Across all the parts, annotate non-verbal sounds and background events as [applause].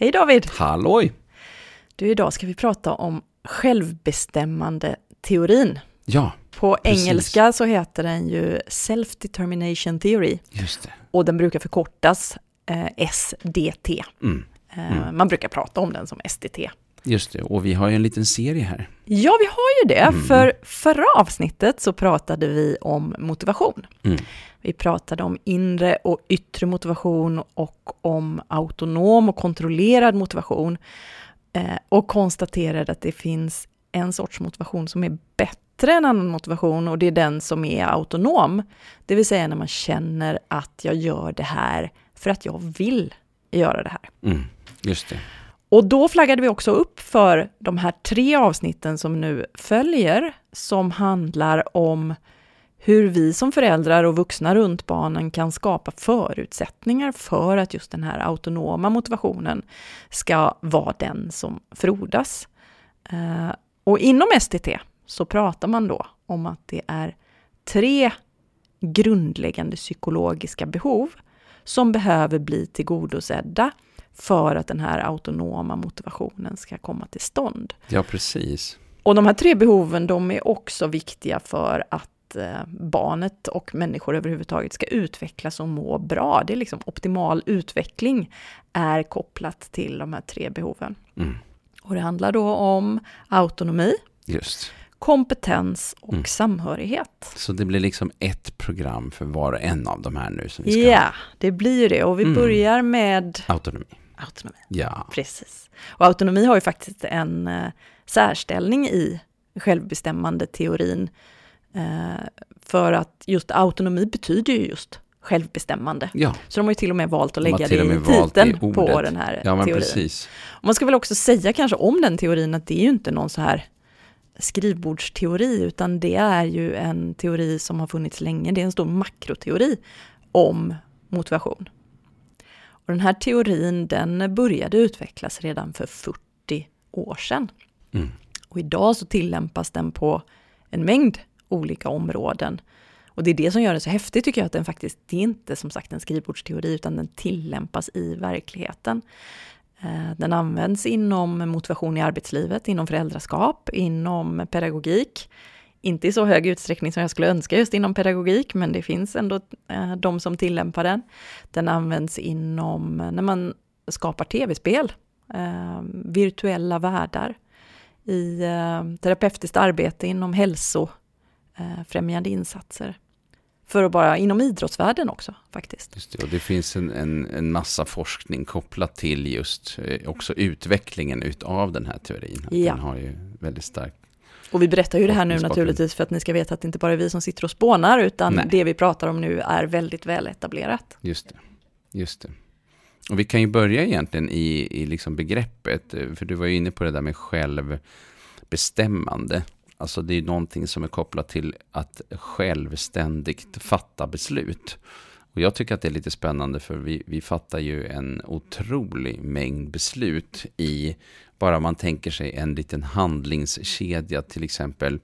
Hej David! Halloj! Du, idag ska vi prata om självbestämmande teorin. Ja, På Precis. engelska så heter den ju Self-Determination Theory just det. och den brukar förkortas eh, SDT. Mm, Eh, Man brukar prata om den som SDT. just det. Och vi har ju en liten serie här. Ja, vi har ju det, Mm. för förra avsnittet så pratade vi om motivation. Mm. Vi pratade om inre och yttre motivation och om autonom och kontrollerad motivation. Eh, och konstaterade att det finns en sorts motivation som är bättre än annan motivation och det är den som är autonom. Det vill säga när man känner att jag gör det här för att jag vill göra det här. Mm, just det. Och då flaggade vi också upp för de här tre avsnitten som nu följer, som handlar om hur vi som föräldrar och vuxna runt barnen kan skapa förutsättningar för att just den här autonoma motivationen ska vara den som frodas. Eh, Och inom STT så pratar man då om att det är tre grundläggande psykologiska behov som behöver bli tillgodosedda för att den här autonoma motivationen ska komma till stånd. Ja, precis. Och de här tre behoven, de är också viktiga för att eh, barnet och människor överhuvudtaget ska utvecklas och må bra. Det är liksom optimal utveckling är kopplat till de här tre behoven. Mm, Och det handlar då om autonomi, just. kompetens och Mm. samhörighet. Så det blir liksom ett program för var och en av de här nu som vi ska Ja, det blir ju det. Och vi Mm. börjar med. Autonomi. autonomi. Ja, Precis. Och autonomi har ju faktiskt en eh, särställning i självbestämmande teorin. Eh, för att just autonomi betyder ju just självbestämmande. ja, Så de har ju till och med valt att lägga det i titeln i på den här ja teorin. precis. Och man ska väl också säga kanske om den teorin att det är ju inte någon så här skrivbordsteori, utan det är ju en teori som har funnits länge. Det är en stor makroteori om motivation. Och den här teorin den började utvecklas redan för 40 år sedan. Mm. Och idag så tillämpas den på en mängd olika områden. Och det är det som gör det så häftigt tycker jag, att den faktiskt, det är inte som sagt en skrivbordsteori, utan den tillämpas i verkligheten. Eh, den används inom motivation i arbetslivet, inom föräldraskap, inom pedagogik. Inte i så hög utsträckning som jag skulle önska just inom pedagogik, men det finns ändå eh, de som tillämpar den. Den används inom eh, när man skapar tv-spel, virtuella världar, i terapeutiskt arbete inom hälso hälsofrämjande insatser. För att bara, inom idrottsvärlden också faktiskt. Just det. Och det finns en, en, en massa forskning kopplat till just eh, också utvecklingen utav den här teorin. Ja. Den har ju väldigt stark Och vi berättar ju det här nu naturligtvis för att ni ska veta att det inte bara är vi som sitter och spånar, utan Nej. det vi pratar om nu är väldigt väl etablerat. Just det. Just det. Och vi kan ju börja egentligen i, i liksom begreppet, eh, för du var ju inne på det där med självbestämmande. Alltså det är någonting som är kopplat till att självständigt fatta beslut. Och jag tycker att det är lite spännande för vi, vi fattar ju en otrolig mängd beslut i, bara man tänker sig en liten handlingskedja, till exempel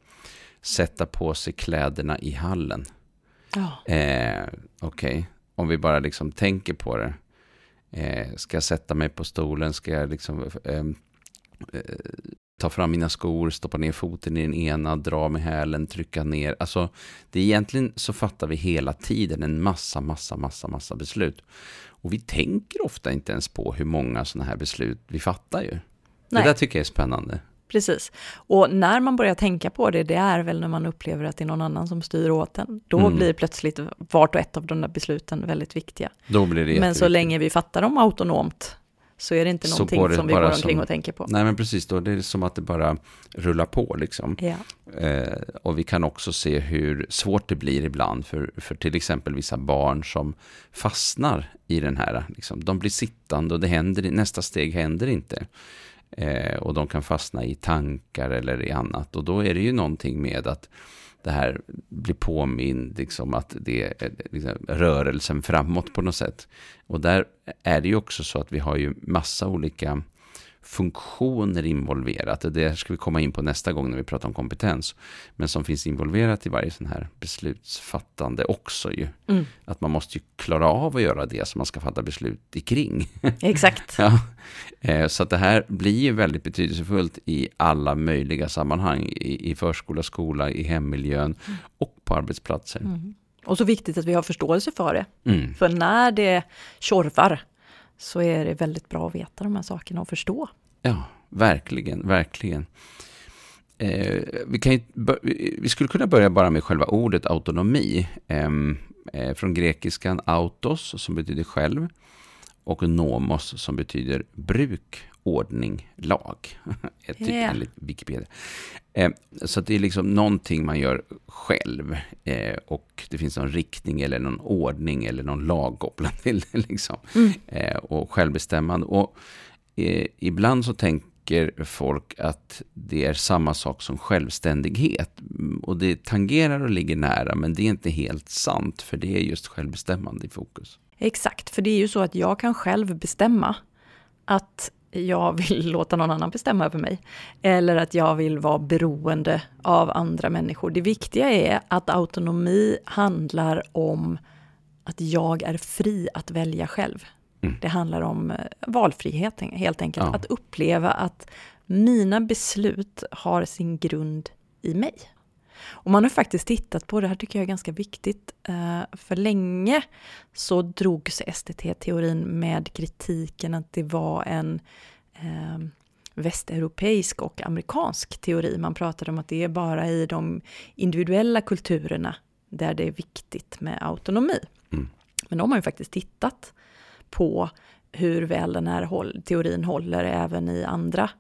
sätta på sig kläderna i hallen. Ja, Eh, Okej, om vi bara liksom tänker på det. Eh, ska jag sätta mig på stolen? Ska jag liksom ehm, eh, ta fram mina skor, stoppa ner foten i den ena, dra med hälen, trycka ner. Alltså, det är egentligen så fattar vi hela tiden en massa, massa, massa, massa beslut. Och vi tänker ofta inte ens på hur många sådana här beslut vi fattar ju. Nej. Det där tycker jag är spännande. precis. Och när man börjar tänka på det, det är väl när man upplever att det är någon annan som styr åt en. Då Mm. blir plötsligt vart och ett av de där besluten väldigt viktiga. Då blir det Men så länge vi fattar dem autonomt så är det inte någonting det som vi går omkring som- och tänker på. Nej men precis, då det är som att det bara rullar på liksom. Ja. Eh, och vi kan också se hur svårt det blir ibland för, för till exempel vissa barn som fastnar i den här. Liksom, de blir sittande och det händer, nästa steg händer inte. Eh, och de kan fastna i tankar eller i annat. Och då är det ju någonting med att det här blir påmind, liksom att det är liksom, rörelsen framåt på något sätt. Och där är det ju också så att vi har ju massa olika funktioner involverat. Och det ska vi komma in på nästa gång när vi pratar om kompetens. Men som finns involverat i varje sån här beslutsfattande också ju. Mm. Att man måste ju klara av att göra det som man ska fatta beslut kring. [laughs] Exakt. ja. Eh, så att det här blir ju väldigt betydelsefullt i alla möjliga sammanhang. I, i förskola, skola, i hemmiljön och på arbetsplatser. Mm. Och så viktigt att vi har förståelse för det. Mm. För när det tjorvar så är det väldigt bra att veta de här sakerna och förstå. Ja, verkligen, verkligen. Eh, vi, kan ju, vi skulle kunna börja bara med själva ordet autonomi. Eh, från grekiskan autos, som betyder själv, och nomos, som betyder bruk, ordning, lag. [laughs] Ett typ Yeah. enligt Wikipedia. Eh, så det är liksom någonting man gör själv. Eh, och det finns någon riktning eller någon ordning eller någon lag kopplad [laughs] till det. Liksom. Mm. Eh, och självbestämmande. Och eh, ibland så tänker folk att det är samma sak som självständighet. Mm, Och det tangerar och ligger nära, men det är inte helt sant, för det är just självbestämmande i fokus. Exakt, för det är ju så att jag kan själv bestämma att jag vill [laughs] låta någon annan bestämma över mig. Eller att jag vill vara beroende av andra människor. Det viktiga är att autonomi handlar om att jag är fri att välja själv. Mm. Det handlar om eh, valfrihet helt enkelt. Ja. Att uppleva att mina beslut har sin grund i mig. Och man har faktiskt tittat på, det här tycker jag är ganska viktigt, eh, för länge så drogs STT-teorin med kritiken att det var en eh, västeuropeisk och amerikansk teori. Man pratade om att det är bara i de individuella kulturerna där det är viktigt med autonomi. Mm. Men de har ju faktiskt tittat på hur väl den här teorin håller även i andra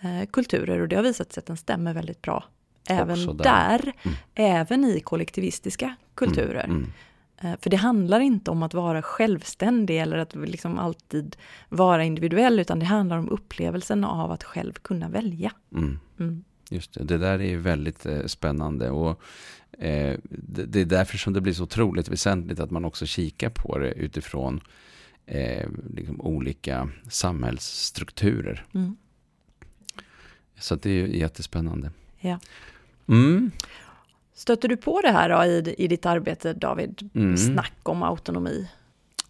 eh, kulturer och det har visat sig att den stämmer väldigt bra. Även där, där. även i kollektivistiska kulturer. Mm. Eh, För det handlar inte om att vara självständig eller att liksom alltid vara individuell, utan det handlar om upplevelsen av att själv kunna välja. Mm. Mm. Just det, det där är ju väldigt eh, spännande och eh, det, det är därför som det blir så otroligt väsentligt att man också kikar på det utifrån eh, liksom olika samhällsstrukturer. Mm. Så det är ju jättespännande. Ja. Mm. Stöter du på det här då i, i ditt arbete, David? Mm. Snack om autonomi?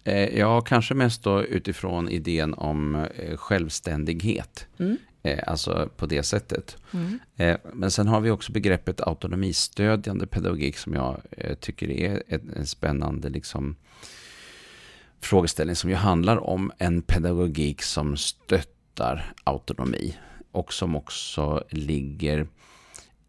Eh, ja, kanske mest då utifrån idén om eh, självständighet. Mm. Eh, alltså på det sättet. Mm. Eh, Men sen har vi också begreppet autonomistödjande pedagogik som jag eh, tycker är en, en spännande liksom, frågeställning som ju handlar om en pedagogik som stöttar autonomi och som också ligger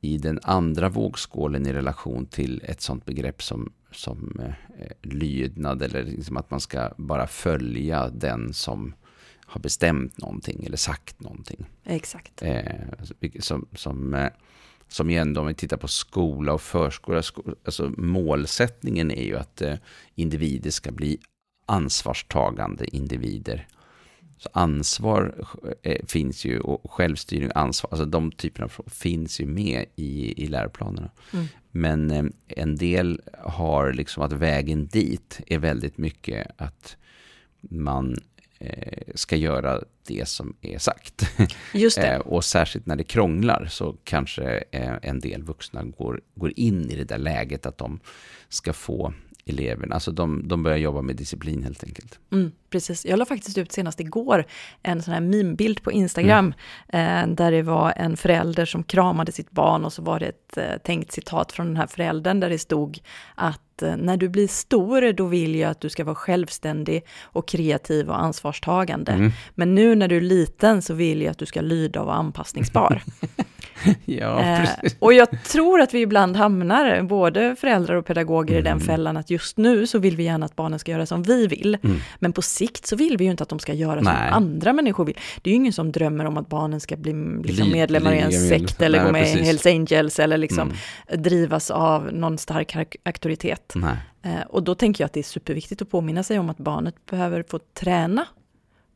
i den andra vågskålen i relation till ett sånt begrepp som, som eh, lydnad eller liksom att man ska bara följa den som har bestämt någonting eller sagt någonting. Exakt. Eh, som, som, eh, som ju ändå, om vi tittar på skola och förskola, sko, alltså målsättningen är ju att eh, individer ska bli ansvarstagande individer. Så ansvar eh, finns ju och självstyrning och ansvar, alltså de typerna av frågor finns ju med i, i läroplanerna. Mm. Men eh, en del har liksom att vägen dit är väldigt mycket att man eh, ska göra det som är sagt. [laughs] Just det. Och särskilt när det krånglar så kanske en del vuxna går, går in i det där läget att de ska få eleverna, alltså de, de börjar jobba med disciplin helt enkelt. Mm, precis. Jag la faktiskt ut senast igår en sån här meme-bild på Instagram eh, där det var en förälder som kramade sitt barn och så var det ett eh, tänkt citat från den här föräldern där det stod att eh, när du blir stor då vill jag att du ska vara självständig och kreativ och ansvarstagande. Mm. Men nu när du är liten så vill jag att du ska lyda och vara anpassningsbar. [laughs] [laughs] Ja, Eh, och jag tror att vi ibland hamnar, både föräldrar och pedagoger, i den Mm. fällan att just nu så vill vi gärna att barnen ska göra som vi vill. Mm. Men på sikt så vill vi ju inte att de ska göra Nej. som andra människor vill. Det är ju ingen som drömmer om att barnen ska bli liksom medlemmar i en sekt eller Nej, gå med i precis. Hells Angels eller liksom Mm. drivas av någon stark auk- auktoritet. Eh, och då tänker jag att det är superviktigt att påminna sig om att barnet behöver få träna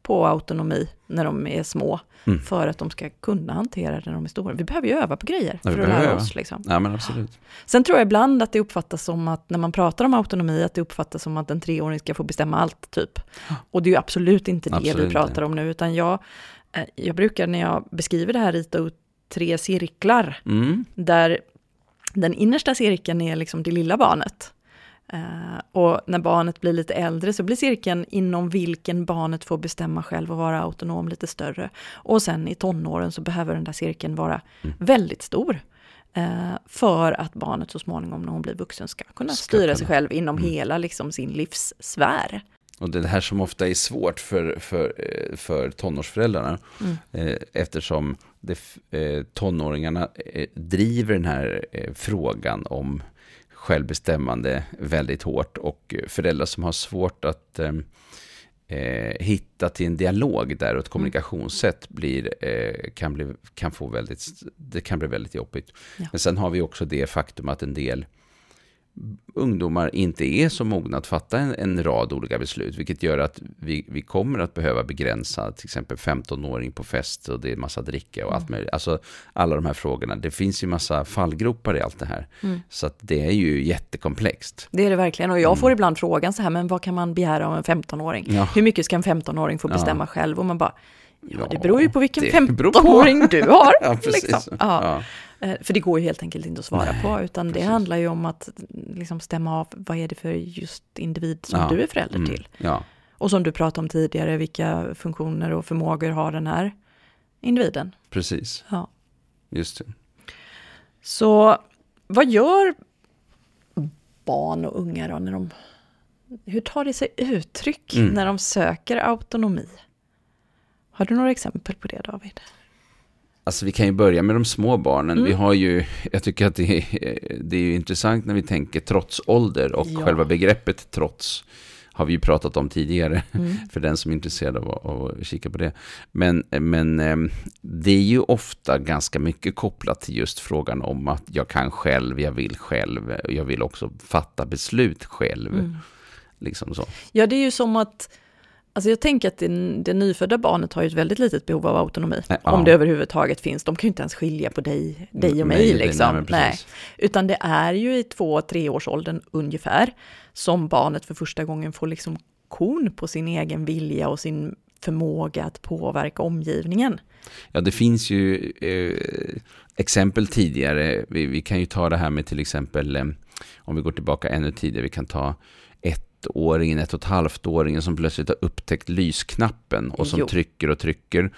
på autonomi när de är små, Mm. för att de ska kunna hantera det när de är stora. Vi behöver ju öva på grejer Ja, för att lära öva. oss. Liksom. Ja, men absolut. Sen tror jag ibland att det uppfattas som att när man pratar om autonomi, att det uppfattas som att en treåring ska få bestämma allt, typ. Och det är ju absolut inte det Absolut vi inte. pratar om nu, utan jag Eh, Jag brukar när jag beskriver det här rita ut tre cirklar, Mm. där den innersta cirkeln är liksom det lilla barnet. Eh, och när barnet blir lite äldre så blir cirkeln inom vilken barnet får bestämma själv och vara autonom lite större. Och sen i tonåren så behöver den där cirkeln vara Mm. väldigt stor. Eh, för att barnet så småningom när hon blir vuxen ska kunna Ska styra kunna. sig själv inom Mm. hela liksom, sin livssfär. Och det här som ofta är svårt för, för, eh, för tonårsföräldrarna, Mm. eh, eftersom det, eh, tonåringarna eh, driver den här frågan om självbestämmande väldigt hårt och föräldrar som har svårt att eh, eh, hitta till en dialog där och ett kommunikationssätt blir, eh, kan, bli, kan, få väldigt, det kan bli väldigt jobbigt. Ja. Men sen har vi också det faktum att en del ungdomar inte är så mogna att fatta en, en rad olika beslut, vilket gör att vi, vi kommer att behöva begränsa till exempel 15-åring på fest och det är massa dricka och allt möjligt. Alltså alla de här frågorna. Det finns ju massa fallgropar i allt det här. Mm. Så att det är ju jättekomplext. Det är det verkligen. Och Mm. jag får ibland frågan så här, men vad kan man begära av en 15-åring? Ja. Hur mycket ska en 15-åring få Ja. bestämma själv? Och man bara, ja, det beror ju på vilken det beror på. 15-åring du [laughs] har. Ja, precis. liksom. ja. Ja. Eh, För det går ju helt enkelt inte att svara Nej, på, utan precis. det handlar ju om att liksom stämma av vad är det för just individ som Ja. du är förälder Mm. till. Och som du pratade om tidigare, vilka funktioner och förmågor har den här individen? precis. Ja. Just det. Så vad gör barn och unga då när de... Hur tar det sig uttryck Mm. när de söker autonomi? Har du några exempel på det David? Alltså vi kan ju börja med de små barnen. Mm. Vi har ju, jag tycker att det är, det är ju intressant när vi tänker trotsålder och Ja. själva begreppet trots har vi ju pratat om tidigare, Mm. [laughs] för den som är intresserad av, av att kika på det. Men, men ehm, det är ju ofta ganska mycket kopplat till just frågan om att jag kan själv, jag vill själv, jag vill också fatta beslut själv. Mm. Liksom så. Ja, det är ju som att... Alltså jag tänker att det, det nyfödda barnet har ju ett väldigt litet behov av autonomi. Ja. Om det överhuvudtaget finns. De kan ju inte ens skilja på dig, dig och mig. Nej, liksom. nej, nej. Utan det är ju i två, treårsåldern ungefär som barnet för första gången får liksom kon på sin egen vilja och sin förmåga att påverka omgivningen. Ja, det finns ju eh, exempel tidigare. Vi, vi kan ju ta det här med till exempel, eh, om vi går tillbaka ännu tidigare, vi kan ta ettåringen, ett och ett halvt-åringen som plötsligt har upptäckt lysknappen och som Jo. trycker och trycker.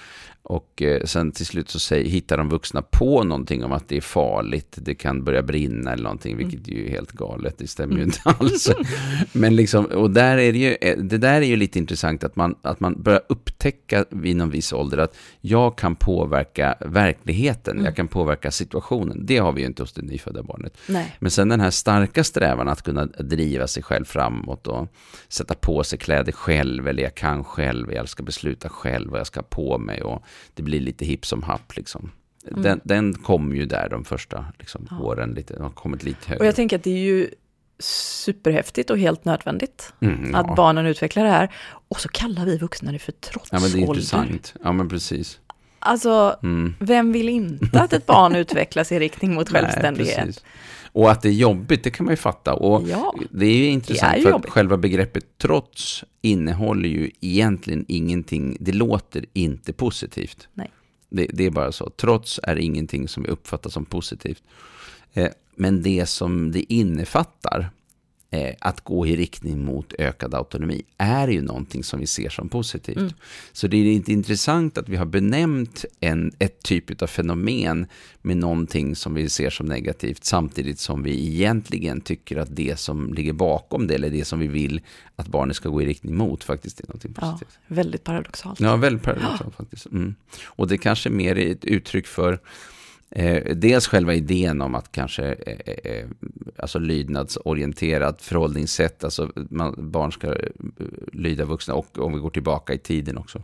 Och eh, sen till slut så säger, hittar de vuxna på någonting om att det är farligt, det kan börja brinna eller någonting, vilket är ju helt galet, det stämmer ju inte alls. [laughs] Men liksom, och där är det ju, eh, det där är ju lite intressant att man, att man börjar upptäcka vid någon viss ålder att jag kan påverka verkligheten, jag kan påverka situationen. Det har vi ju inte hos det nyfödda barnet. Nej. Men sen den här starka strävan att kunna driva sig själv framåt och sätta på sig kläder själv, eller jag kan själv, jag ska besluta själv vad jag ska ha på mig och det blir lite hipp som happ liksom. Den, den kom ju där de första liksom, Ja. åren, lite, de har kommit lite Och högre. jag tänker att det är ju superhäftigt och helt nödvändigt Mm, att ja. barnen utvecklar det här. Och så kallar vi vuxna det för ja, men det är trotsålder. intressant. Ja, men precis. Alltså, Mm. vem vill inte att ett barn utvecklas i riktning mot [laughs] Nej, självständighet? precis. Och att det är jobbigt, det kan man ju fatta. Och Ja. det är ju intressant, är för jobbigt. själva begreppet trots innehåller ju egentligen ingenting, det låter inte positivt. Nej. Det, det är bara så. Trots är ingenting som vi uppfattar som positivt. Eh, men det som det innefattar, att gå i riktning mot ökad autonomi, är ju någonting som vi ser som positivt. Mm. Så det är inte intressant att vi har benämnt en, ett typ av fenomen med någonting som vi ser som negativt, samtidigt som vi egentligen tycker att det som ligger bakom det, eller det som vi vill att barnet ska gå i riktning mot, faktiskt är någonting Ja, positivt. väldigt paradoxalt. Ja, väldigt paradoxalt [gasps] faktiskt. Mm. Och det kanske mer är ett uttryck för eh, dels själva idén om att kanske eh, eh, alltså lydnadsorienterat förhållningssätt, alltså man, barn ska eh, lyda vuxna och om vi går tillbaka i tiden också,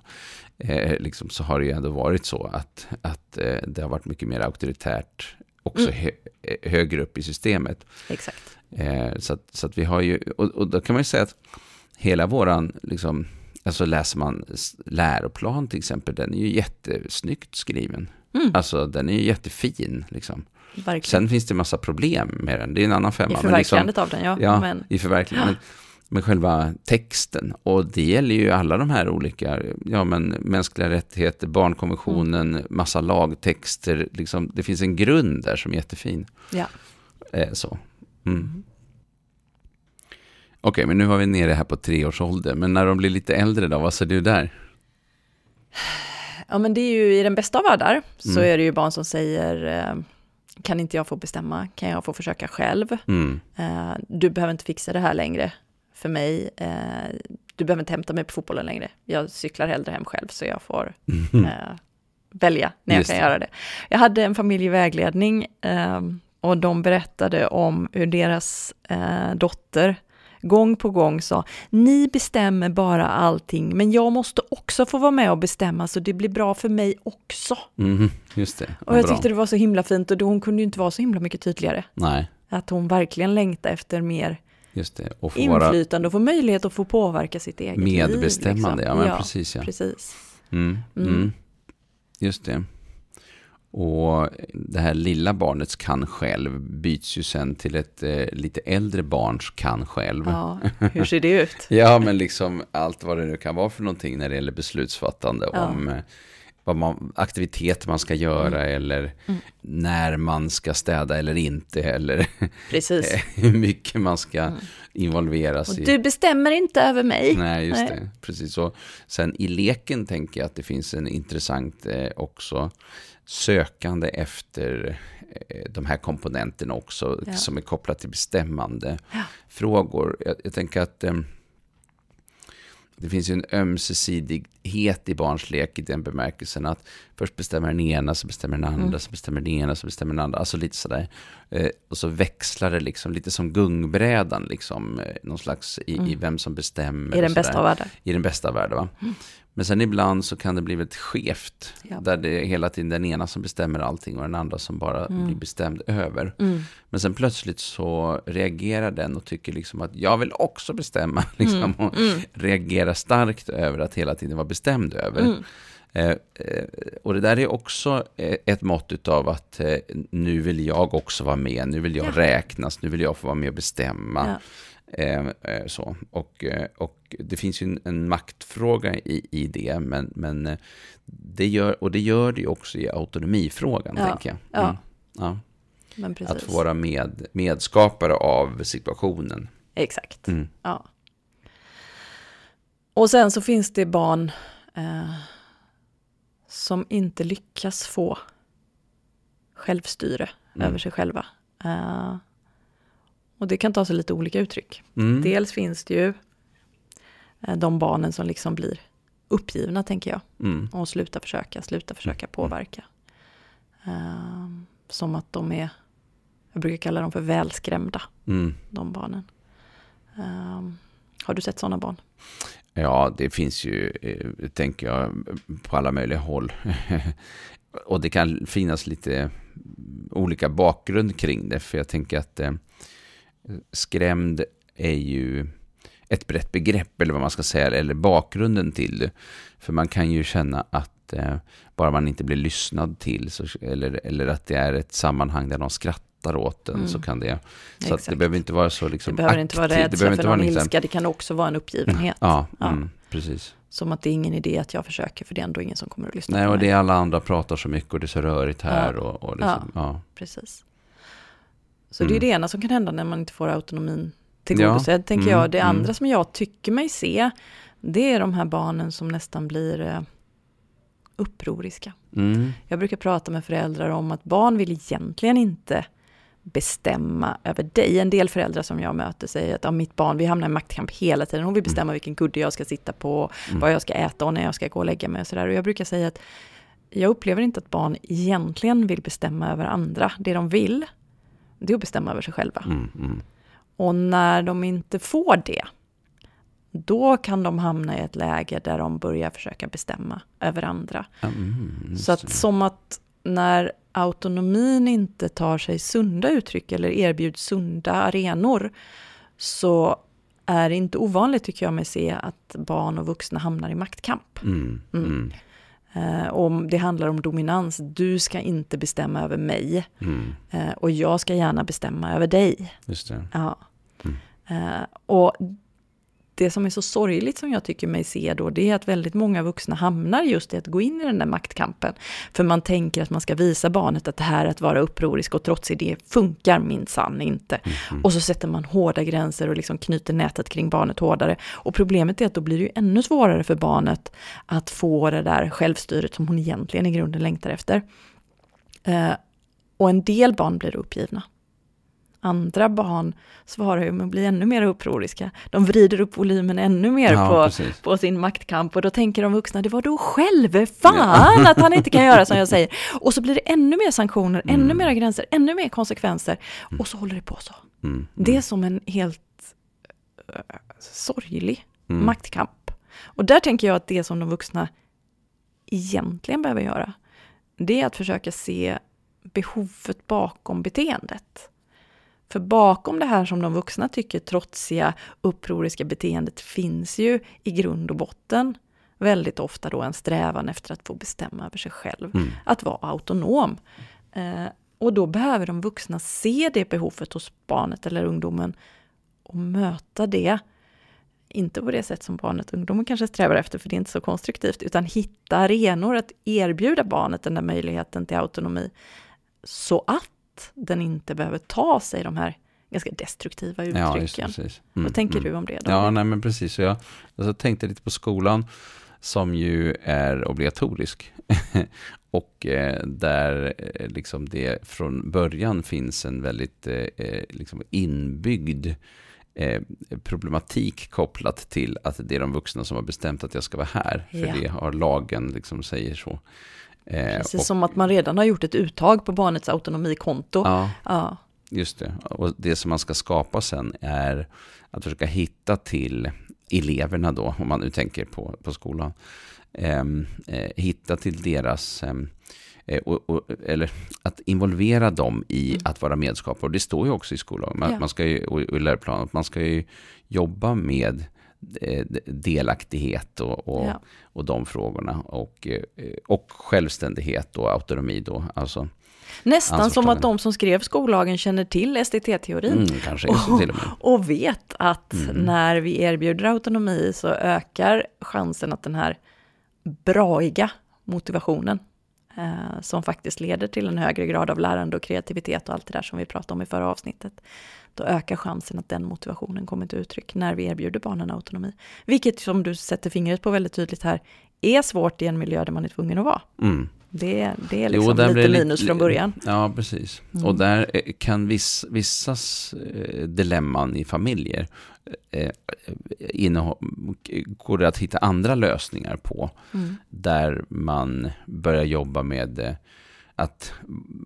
eh, liksom, så har det ju ändå varit så att, att eh, det har varit mycket mer auktoritärt också Mm. hö, eh, högre upp i systemet. Exakt. Eh, så, att, så att vi har ju, och, och då kan man ju säga att hela våran, liksom, alltså läser man läroplan till exempel, den är ju jättesnyggt skriven. Mm, Alltså den är ju jättefin liksom. verkligen. Sen finns det massa problem med den, det är en annan femma. I men liksom- förverkligandet av den, ja. ja, Men, i förverkligandet. med själva texten. Och det gäller ju alla de här olika, ja men mänskliga rättigheter, barnkonventionen, Mm. massa lagtexter. Liksom, det finns en grund där som är jättefin. Ja. Eh, så. Mm. Okej, men nu var vi nere här på tre års ålder. Men när de blir lite äldre då, vad ser du där? Ja, men det är ju i den bästa av världar så Mm. är det ju barn som säger eh, kan inte jag få bestämma? Kan jag få försöka själv? Mm. Eh, du behöver inte fixa det här längre för mig. Eh, du behöver inte hämta mig på fotbollen längre. Jag cyklar hellre hem själv så jag får eh, välja när jag Just kan det. göra det. Jag hade en familjevägledning och de berättade om hur deras dotter gång på gång sa, ni bestämmer bara allting, men jag måste också få vara med och bestämma så det blir bra för mig också. Mhm, just det. Och jag Bra. tyckte det var så himla fint och då, hon kunde ju inte vara så himla mycket tydligare. Nej, Att hon verkligen längtar efter mer just det. Och få inflytande och få möjlighet att få påverka sitt eget liv. medbestämmande. liksom. Ja, men precis ja. precis. Mm, Mm. mm. Just det. Och det här lilla barnets kan själv byts ju sen till ett eh, lite äldre barns kan själv. Ja, hur ser det ut? [laughs] Ja, men liksom allt vad det nu kan vara för någonting när det gäller beslutsfattande Ja. om eh, vad man, aktiviteter man ska göra eller Mm. när man ska städa eller inte eller [laughs] Precis. hur mycket man ska involveras Och i. du bestämmer inte över mig. Nej, just Nej. det. Precis så. Sen i leken tänker jag att det finns en intressant eh, också sökande efter eh, de här komponenterna också Ja. som är kopplat till bestämmande Ja. frågor. Jag, jag tänker att eh, det finns ju en ömsesidighet i barns lek i den bemärkelsen att först bestämmer den ena, så bestämmer den andra, Mm. så bestämmer den ena, så bestämmer den andra. Alltså lite sådär. Eh, och så växlar det liksom, lite som gungbrädan, liksom, eh, någon slags i, i vem som bestämmer. Mm. I den bästa av världar. I den bästa av världar, va? Men sen ibland så kan det bli väldigt skevt. Ja. Där det är hela tiden den ena som bestämmer allting och den andra som bara blir bestämd över. Mm. Men sen plötsligt så reagerar den och tycker liksom att jag vill också bestämma. [laughs] Liksom, och reagerar starkt över att hela tiden vara bestämd över. Mm. Eh, eh, och det där är också eh, ett mått av att eh, nu vill jag också vara med, nu vill jag Ja. räknas, nu vill jag få vara med och bestämma. Ja. Eh, eh, så. Och, eh, och det finns ju en, en maktfråga i, i det, men, men eh, det gör, och det gör det ju också i autonomifrågan, Ja. tänker jag. Ja. Mm. Ja. Precis. Att få vara med, medskapare av situationen. Exakt. Mm. Ja. Och sen så finns det barn eh, som inte lyckas få självstyre Mm. över sig själva. Och det kan ta sig lite olika uttryck. Mm. Dels finns det ju eh, de barnen som liksom blir uppgivna, tänker jag. Mm. Och slutar försöka, slutar försöka påverka. Eh, som att de är, jag brukar kalla dem för välskrämda, Mm. de barnen. Eh, har du sett sådana barn? Ja, det finns ju, eh, tänker jag, på alla möjliga håll. [laughs] och det kan finnas lite olika bakgrund kring det, för jag tänker att eh, skrämd är ju ett brett begrepp, eller vad man ska säga, eller bakgrunden till det. För man kan ju känna att eh, bara man inte blir lyssnad till, så, eller, eller att det är ett sammanhang där någon skrattar åt en, Mm. så kan det... Så att det behöver inte vara så liksom Det behöver inte vara aktivt, det rädsla behöver för inte vara någon liksom- ilska, det kan också vara en uppgivenhet. Ja, Ja. Mm, precis. Som att det är ingen idé att jag försöker, för det är ändå ingen som kommer att lyssna Nej, på och mig. det är alla andra pratar så mycket och det är så rörigt här. Ja. Och, och liksom, ja. Precis. Så det är Mm. det ena som kan hända när man inte får autonomin tillgodosedd, tänker Mm, jag. Det mm. andra som jag tycker mig se, det är de här barnen som nästan blir eh, upproriska. Mm. Jag brukar prata med föräldrar om att barn vill egentligen inte bestämma över dig. En del föräldrar som jag möter säger att ja, mitt barn, vi hamnar i maktkamp hela tiden. Hon vill bestämma vilken kudde jag ska sitta på, Mm. vad jag ska äta och när jag ska gå och lägga mig och sådär. Och jag brukar säga att jag upplever inte att barn egentligen vill bestämma över andra. Det de vill, det är att bestämma över sig själva. Mm, mm. Och när de inte får det, då kan de hamna i ett läge där de börjar försöka bestämma över andra. Mm, Så att som att när autonomin inte tar sig sunda uttryck eller erbjuds sunda arenor så är det inte ovanligt tycker jag mig se att barn och vuxna hamnar i maktkamp. Mm, mm, Eh, om det handlar om dominans, du ska inte bestämma över mig mm, eh, och jag ska gärna bestämma över dig. just det. Ja. Mm. Eh, och det som är så sorgligt som jag tycker mig se då, det är att väldigt många vuxna hamnar just i att gå in i den där maktkampen. För man tänker att man ska visa barnet att det här att vara upprorisk och trotsig, det funkar minsann inte. Mm. Och så sätter man hårda gränser och liksom knyter nätet kring barnet hårdare. Och problemet är att då blir det ju ännu svårare för barnet att få det där självstyret som hon egentligen i grunden längtar efter. Eh, och en del barn blir uppgivna. Andra barn svarar ju med att bli ännu mer upproriska. De vrider upp volymen ännu mer ja, på, på sin maktkamp och då tänker de vuxna, det var då själv, fan att han inte kan göra som jag säger. [laughs] Och så blir det ännu mer sanktioner, mm. ännu mer gränser, ännu mer konsekvenser. Mm. Och så håller det på så. Mm. mm. Det är som en helt uh, sorglig mm. maktkamp. Och där tänker jag att det som de vuxna egentligen behöver göra, det är att försöka se behovet bakom beteendet. För bakom det här som de vuxna tycker trotsiga, upproriska beteendet finns ju i grund och botten väldigt ofta då en strävan efter att få bestämma över sig själv, mm. att vara autonom. Eh, och då behöver de vuxna se det behovet hos barnet eller ungdomen och möta det. Inte på det sätt som barnet och ungdomen kanske strävar efter, för det är inte så konstruktivt, utan hitta arenor att erbjuda barnet den där möjligheten till autonomi så att den inte behöver ta sig de här ganska destruktiva uttrycken. Ja. Mm, Vad tänker mm. du om det? Då? Ja, nej men precis. Så jag alltså, tänkte lite på skolan som ju är obligatorisk. [laughs] och eh, där eh, liksom det från början finns en väldigt eh, eh liksom inbyggd eh, problematik kopplat till att det är de vuxna som har bestämt att jag ska vara här. För ja. det har lagen liksom säger så. Eh, Precis och, som att man redan har gjort ett uttag på barnets autonomikonto. Ja, ja, just det. Och det som man ska skapa sen är att försöka hitta till eleverna då, om man nu tänker på, på skolan. Ehm, eh, hitta till deras, ehm, eh, och, och, eller att involvera dem i mm. att vara medskapare. Och det står ju också i skollagen, ja. man ska ju, och i läroplanen, att man ska ju jobba med Eh, delaktighet och, och, ja. och de frågorna. Och, eh, och självständighet och autonomi då. Alltså, Nästan som att de som skrev skollagen känner till STT-teorin. Mm, och, och, vet att mm. när vi erbjuder autonomi så ökar chansen att den här braiga motivationen eh, som faktiskt leder till en högre grad av lärande och kreativitet och allt det där som vi pratade om i förra avsnittet då ökar chansen att den motivationen kommer till uttryck när vi erbjuder barnen autonomi. Vilket som du sätter fingret på väldigt tydligt här, är svårt i en miljö där man är tvungen att vara. Mm. Det, det är liksom jo, lite minus från början. Ja, precis. Mm. Och där eh, kan viss, vissas eh, dilemman i familjer eh, går det att hitta andra lösningar på. Mm. Där man börjar jobba med eh, att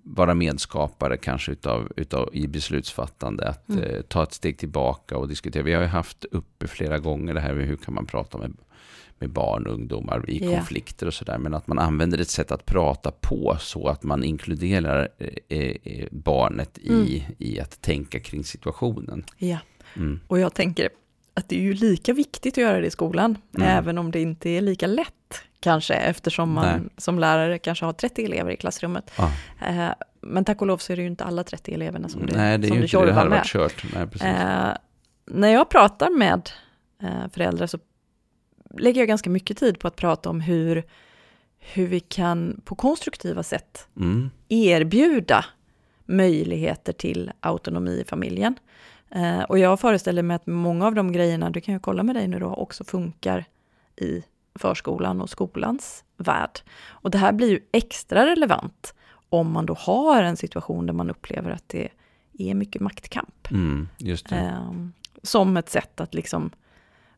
vara medskapare kanske utav, utav, i beslutsfattande, att mm. eh, ta ett steg tillbaka och diskutera. Vi har ju haft uppe flera gånger det här med hur kan man prata med, med barn och ungdomar i yeah. konflikter och sådär. Men att man använder ett sätt att prata på så att man inkluderar eh, eh, barnet i, mm. i att tänka kring situationen. Ja, mm. och jag tänker att det är ju lika viktigt att göra det i skolan, mm. även om det inte är lika lätt kanske, eftersom man Nej. som lärare kanske har 30 elever i klassrummet. Ah. Eh, men tack och lov så är det ju inte alla 30 eleverna som det, Nej, det är som ju inte det hade varit kört. Nej, eh, när jag pratar med eh, föräldrar så lägger jag ganska mycket tid på att prata om hur, hur vi kan på konstruktiva sätt mm. erbjuda möjligheter till autonomi i familjen. Eh, och jag föreställer mig att många av de grejerna, du kan ju kolla med dig nu då, också funkar i förskolan och skolans värld. Och det här blir ju extra relevant om man då har en situation där man upplever att det är mycket maktkamp. Mm, eh, som ett sätt att liksom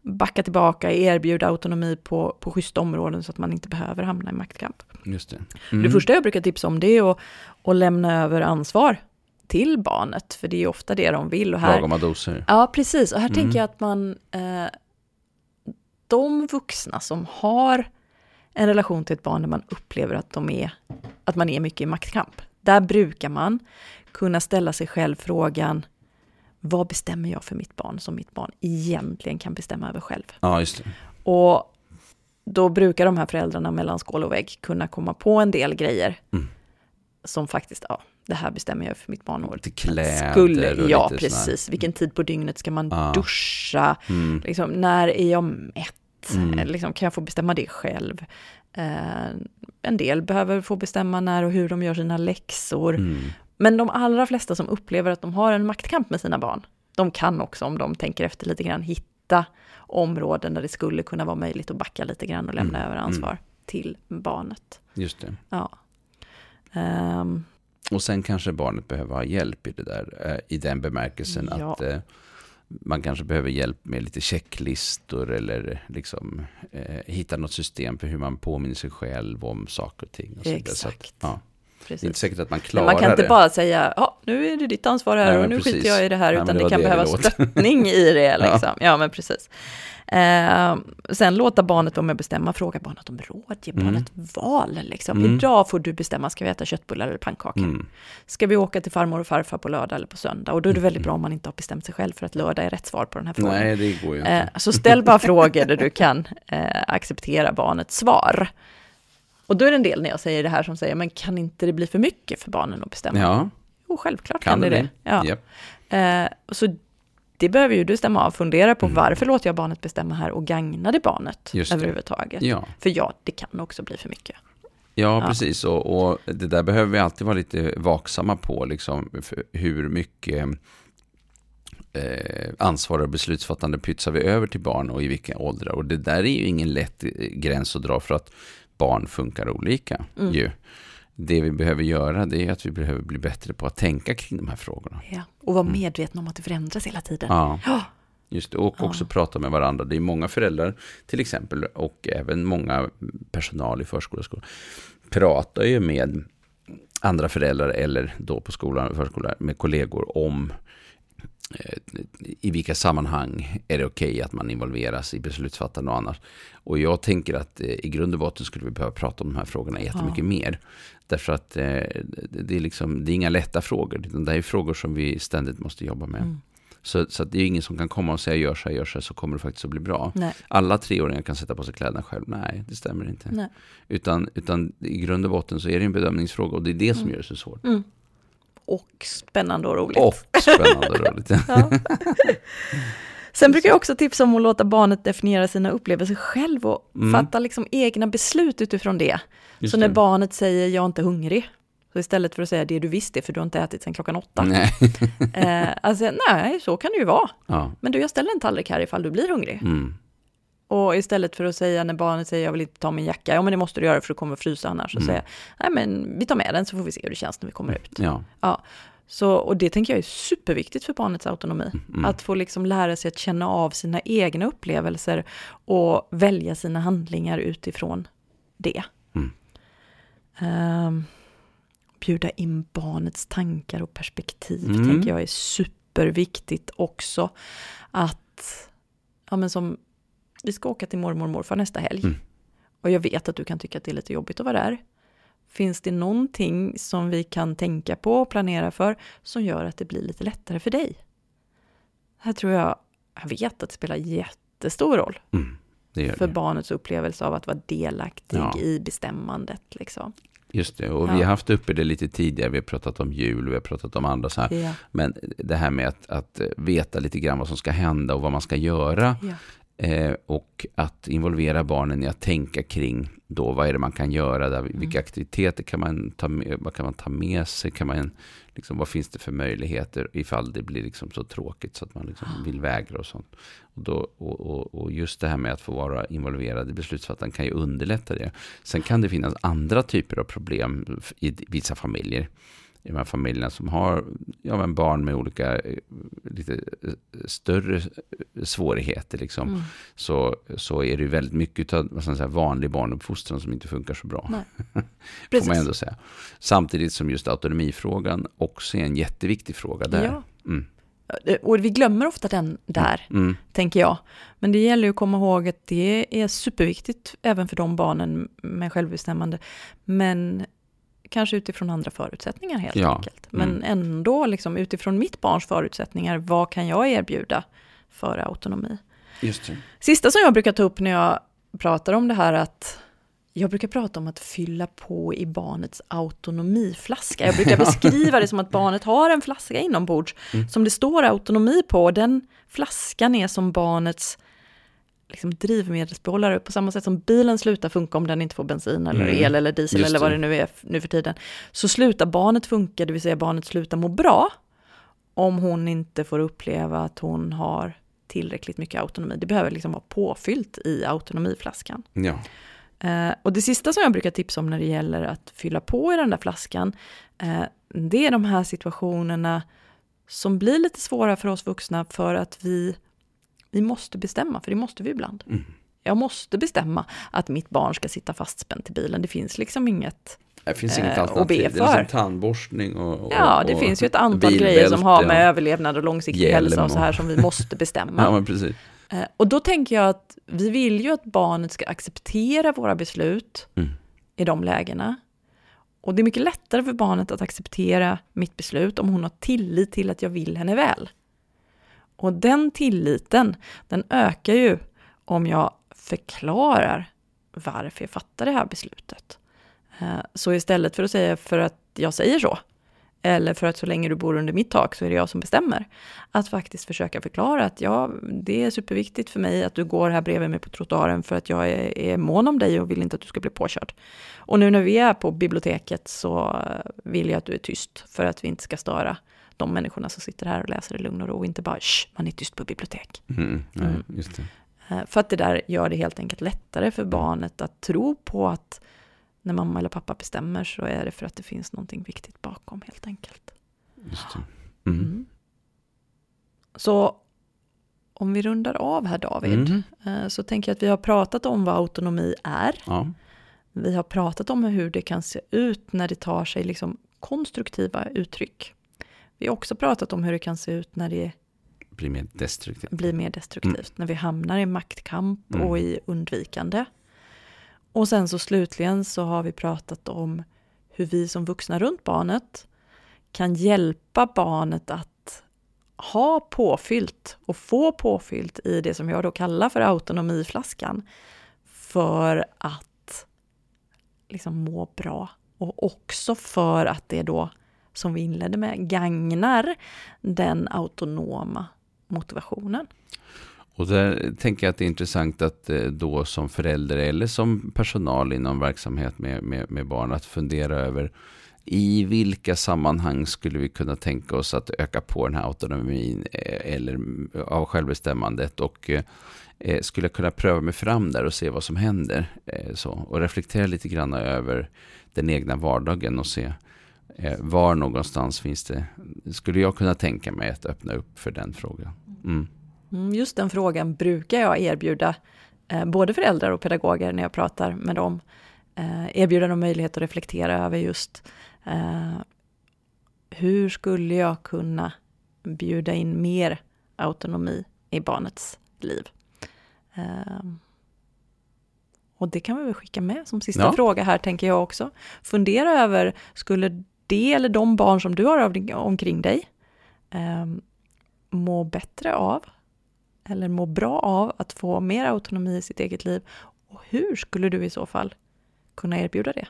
backa tillbaka, erbjuda autonomi på, på schyssta områden så att man inte behöver hamna i maktkamp. Just det. Mm. det första jag brukar tipsa om det är att, att lämna över ansvar till barnet, för det är ofta det de vill. Och här, Lagoma doser. Ja, precis. Och här mm. tänker jag att man, eh, de vuxna som har en relation till ett barn där man upplever att, de är, att man är mycket i maktkamp, där brukar man kunna ställa sig själv frågan, vad bestämmer jag för mitt barn som mitt barn egentligen kan bestämma över själv? Ja, just det. Och då brukar de här föräldrarna mellan skål och vägg kunna komma på en del grejer mm. som faktiskt, ja, det här bestämmer jag för mitt barn. Lite kläder Skulle, och Ja, lite precis. sån Vilken tid på dygnet ska man Ja. duscha? Mm. Liksom, när är jag mätt? Mm. Liksom, kan jag få bestämma det själv? Eh, en del behöver få bestämma när och hur de gör sina läxor. Mm. Men de allra flesta som upplever att de har en maktkamp med sina barn, de kan också, om de tänker efter lite grann, hitta områden där det skulle kunna vara möjligt att backa lite grann och lämna Mm, över ansvar till barnet. Just det. Ja. Ehm, Och sen kanske barnet behöver ha hjälp i det där, eh, i den bemärkelsen Ja. att eh, man kanske behöver hjälp med lite checklistor eller liksom eh, hitta något system för hur man påminner sig själv om saker och ting. Och så vidare. Så att, Exakt. Ja, det är inte precis. säkert att man klarar man kan inte det. bara säga, ja, nu är det ditt ansvar här Nej, och nu precis. skiter jag i det här, Nej, utan det det, kan det det behöva låter. stöttning i det. [laughs] Liksom. ja. men precis. Eh, sen låta barnet vara med och bestämma, fråga barnet om råd, ge Mm. barnet val. Liksom. Mm. Idag får du bestämma, ska vi äta köttbullar eller pannkakor? Mm. Ska vi åka till farmor och farfar på lördag eller på söndag? Och då är det väldigt bra om man inte har bestämt sig själv för att lördag är rätt svar på den här frågan. Nej, det går ju inte. Eh, så ställ bara frågor där du kan eh, acceptera barnets svar. Och då är det en del när jag säger det här som säger, men kan inte det bli för mycket för barnen att bestämma? ja, Jo, självklart kan kan, det det. Ja. Japp. Eh, så det behöver ju du stämma av. Fundera på Mm. varför låter jag barnet bestämma här och gagnar det barnet Just det. överhuvudtaget? Ja. För ja, det kan också bli för mycket. Ja, Ja. precis. Och, och det där behöver vi alltid vara lite vaksamma på, liksom, hur mycket eh, ansvar och beslutsfattande pytsar vi över till barn och i vilka åldrar. Och det där är ju ingen lätt eh, gräns att dra för att barn funkar olika. Mm. Ju. Det vi behöver göra det är att vi behöver bli bättre på att tänka kring de här frågorna. Ja. Och vara Mm. medvetna om att det förändras hela tiden. Ja, just det. Och Ja. också prata med varandra. Det är många föräldrar till exempel och även många personal i förskola och skola pratar ju med andra föräldrar eller då på skolan och förskolan med kollegor om i vilka sammanhang är det okej att man involveras i beslutsfattande och annat. Och jag tänker att eh, i grund och botten skulle vi behöva prata om de här frågorna jättemycket Ja. mer. Därför att eh, det, är liksom, det är inga lätta frågor, utan det här är frågor som vi ständigt måste jobba med. Mm. Så, så att det är ingen som kan komma och säga gör så här, gör så här, så kommer det faktiskt att bli bra. Nej. Alla treåringar kan sätta på sig kläderna själv. Nej, det stämmer inte. Nej. Utan, utan i grund och botten så är det en bedömningsfråga och det är det som Mm. gör det så svårt. Mm. Och spännande och roligt. Och spännande och roligt. [laughs] Ja. Sen brukar jag också tipsa om att låta barnet definiera sina upplevelser själv och Mm. fatta liksom egna beslut utifrån det. Just så när det. barnet säger jag är inte hungrig, så istället för att säga det du visste för du har inte ätit sedan klockan åtta. Nej. Eh, alltså, nej, så kan det ju vara. Ja. Men du, jag ställer en tallrik här ifall du blir hungrig. Mm. Och istället för att säga när barnet säger jag vill inte ta min jacka, ja men det måste du göra för du kommer frysa annars. Så Mm. säga, nej men vi tar med den så får vi se hur det känns när vi kommer ut. Ja. Ja, så, och det tänker jag är superviktigt för barnets autonomi. Mm. Att få liksom lära sig att känna av sina egna upplevelser och välja sina handlingar utifrån det. Mm. Ehm, bjuda in barnets tankar och perspektiv Mm. tänker jag är superviktigt också. Att, ja men som, vi ska åka till mormor och morfar nästa helg. Mm. Och jag vet att du kan tycka att det är lite jobbigt att vara där. Finns det någonting som vi kan tänka på och planera för som gör att det blir lite lättare för dig? Här tror jag, jag vet att det spelar jättestor roll Mm. För det. barnets upplevelse av att vara delaktig Ja. i bestämmandet. Liksom. Just det. Och Ja. vi har haft uppe det lite tidigare. Vi har pratat om jul vi har pratat om andra så här. Ja, Men det här med att, att veta lite grann vad som ska hända och vad man ska göra. ja, Eh, och att involvera barnen i att tänka kring då vad är det man kan göra, där, vilka aktiviteter kan man ta med, vad kan man ta med sig, kan man, liksom, vad finns det för möjligheter ifall det blir liksom så tråkigt så att man liksom vill vägra och sånt. Och, då, och, och, och just det här med att få vara involverad i beslutsfattandet kan ju underlätta det. Sen kan det finnas andra typer av problem i vissa familjer i de här familjerna som har ja, men barn med olika eh, lite eh, större svårigheter. Liksom mm. så, så är det ju väldigt mycket av säga, vanlig barnuppfostran som inte funkar så bra. [laughs] Får man ändå säga. Samtidigt som just autonomifrågan också är en jätteviktig fråga där. Ja. Mm. Och vi glömmer ofta den där, Mm. tänker jag. Men det gäller ju att komma ihåg att det är superviktigt även för de barnen med självbestämmande. Men kanske utifrån andra förutsättningar helt Ja. enkelt. Men Mm. ändå liksom utifrån mitt barns förutsättningar, vad kan jag erbjuda för autonomi? Just det. Sista som jag brukar ta upp när jag pratar om det här att jag brukar prata om att fylla på i barnets autonomiflaska. Jag brukar [laughs] beskriva det som att barnet har en flaska inombords mm. som det står autonomi på. Den flaskan är som barnets liksom, drivmedelsbehållare på samma sätt som bilen slutar funka om den inte får bensin eller mm. el eller diesel eller vad det nu är nu för tiden. Så slutar barnet funka, det vill säga barnet slutar må bra om hon inte får uppleva att hon har tillräckligt mycket autonomi. Det behöver liksom vara påfyllt i autonomiflaskan. Ja. Eh, och det sista som jag brukar tipsa om när det gäller att fylla på i den där flaskan, eh, det är de här situationerna som blir lite svåra för oss vuxna för att vi, vi måste bestämma, för det måste vi ibland. Mm. Jag måste bestämma att mitt barn ska sitta fastspänt i bilen. Det finns liksom inget det finns inget eh, alternativ. Det är liksom tandborstning och, och Ja, det och finns ju ett antal grejer som har med ja. överlevnad och långsiktig hälsa och så här som vi måste bestämma. [laughs] ja, men precis. Eh, och då tänker jag att vi vill ju att barnet ska acceptera våra beslut mm. i de lägena. Och det är mycket lättare för barnet att acceptera mitt beslut om hon har tillit till att jag vill henne väl. Och den tilliten, den ökar ju om jag förklarar varför jag fattar det här beslutet. Eh, så istället för att säga för att jag säger så, eller för att så länge du bor under mitt tak så är det jag som bestämmer. Att faktiskt försöka förklara att ja, det är superviktigt för mig att du går här bredvid mig på trottoaren för att jag är, är mån om dig och vill inte att du ska bli påkörd. Och nu när vi är på biblioteket så eh, vill jag att du är tyst för att vi inte ska störa de människorna som sitter här och läser i lugn och ro och inte bara Shh, man är tyst på bibliotek. Mm, nej, just det. Eh, för att det där gör det helt enkelt lättare för barnet att tro på att när mamma eller pappa bestämmer så är det för att det finns någonting viktigt bakom helt enkelt. Mm. Mm. Så om vi rundar av här David, mm. Eh, så tänker jag att vi har pratat om vad autonomi är. Ja. Vi har pratat om hur det kan se ut när det tar sig liksom konstruktiva uttryck. Vi har också pratat om hur det kan se ut när det blir mer destruktivt. Blir mer destruktivt. Mm. När vi hamnar i maktkamp mm. och i undvikande. Och sen så slutligen så har vi pratat om hur vi som vuxna runt barnet kan hjälpa barnet att ha påfyllt och få påfyllt i det som jag då kallar för autonomiflaskan för att liksom må bra och också för att det då, som vi inledde med, gagnar den autonoma motivationen. Och där tänker jag att det är intressant att eh, då som förälder eller som personal inom verksamhet med, med, med barn att fundera över i vilka sammanhang skulle vi kunna tänka oss att öka på den här autonomin eh, eller eh, av självbestämmandet och eh, skulle jag kunna pröva mig fram där och se vad som händer. så, och reflektera lite grann över den egna vardagen och se var någonstans finns det, skulle jag kunna tänka mig att öppna upp för den frågan. Mm. Mm, just den frågan brukar jag erbjuda eh, både föräldrar och pedagoger när jag pratar med dem. Eh, erbjuda dem möjlighet att reflektera över just eh, hur skulle jag kunna bjuda in mer autonomi i barnets liv? Och det kan vi väl skicka med som sista ja. fråga här, tänker jag också. Fundera över, skulle det eller de barn som du har omkring dig eh, må bättre av eller må bra av att få mer autonomi i sitt eget liv? Och hur skulle du i så fall kunna erbjuda det?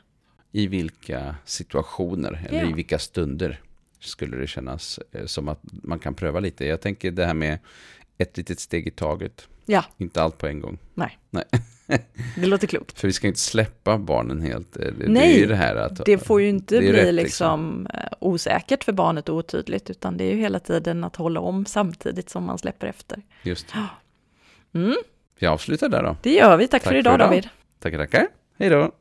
I vilka situationer eller ja. i vilka stunder skulle det kännas eh, som att man kan pröva lite? Jag tänker det här med ett litet steg i taget. Ja. Inte allt på en gång. Nej. Nej. Det låter klokt. För vi ska inte släppa barnen helt. Det, Nej, det, är det, här att, det får ju inte bli rätt, liksom, liksom eh, osäkert för barnet och otydligt, utan det är ju hela tiden att hålla om samtidigt som man släpper efter. Just mm. Vi avslutar där då. Det gör vi. Tack, Tack för idag, för idag. David. Tackar, tackar. Hej då.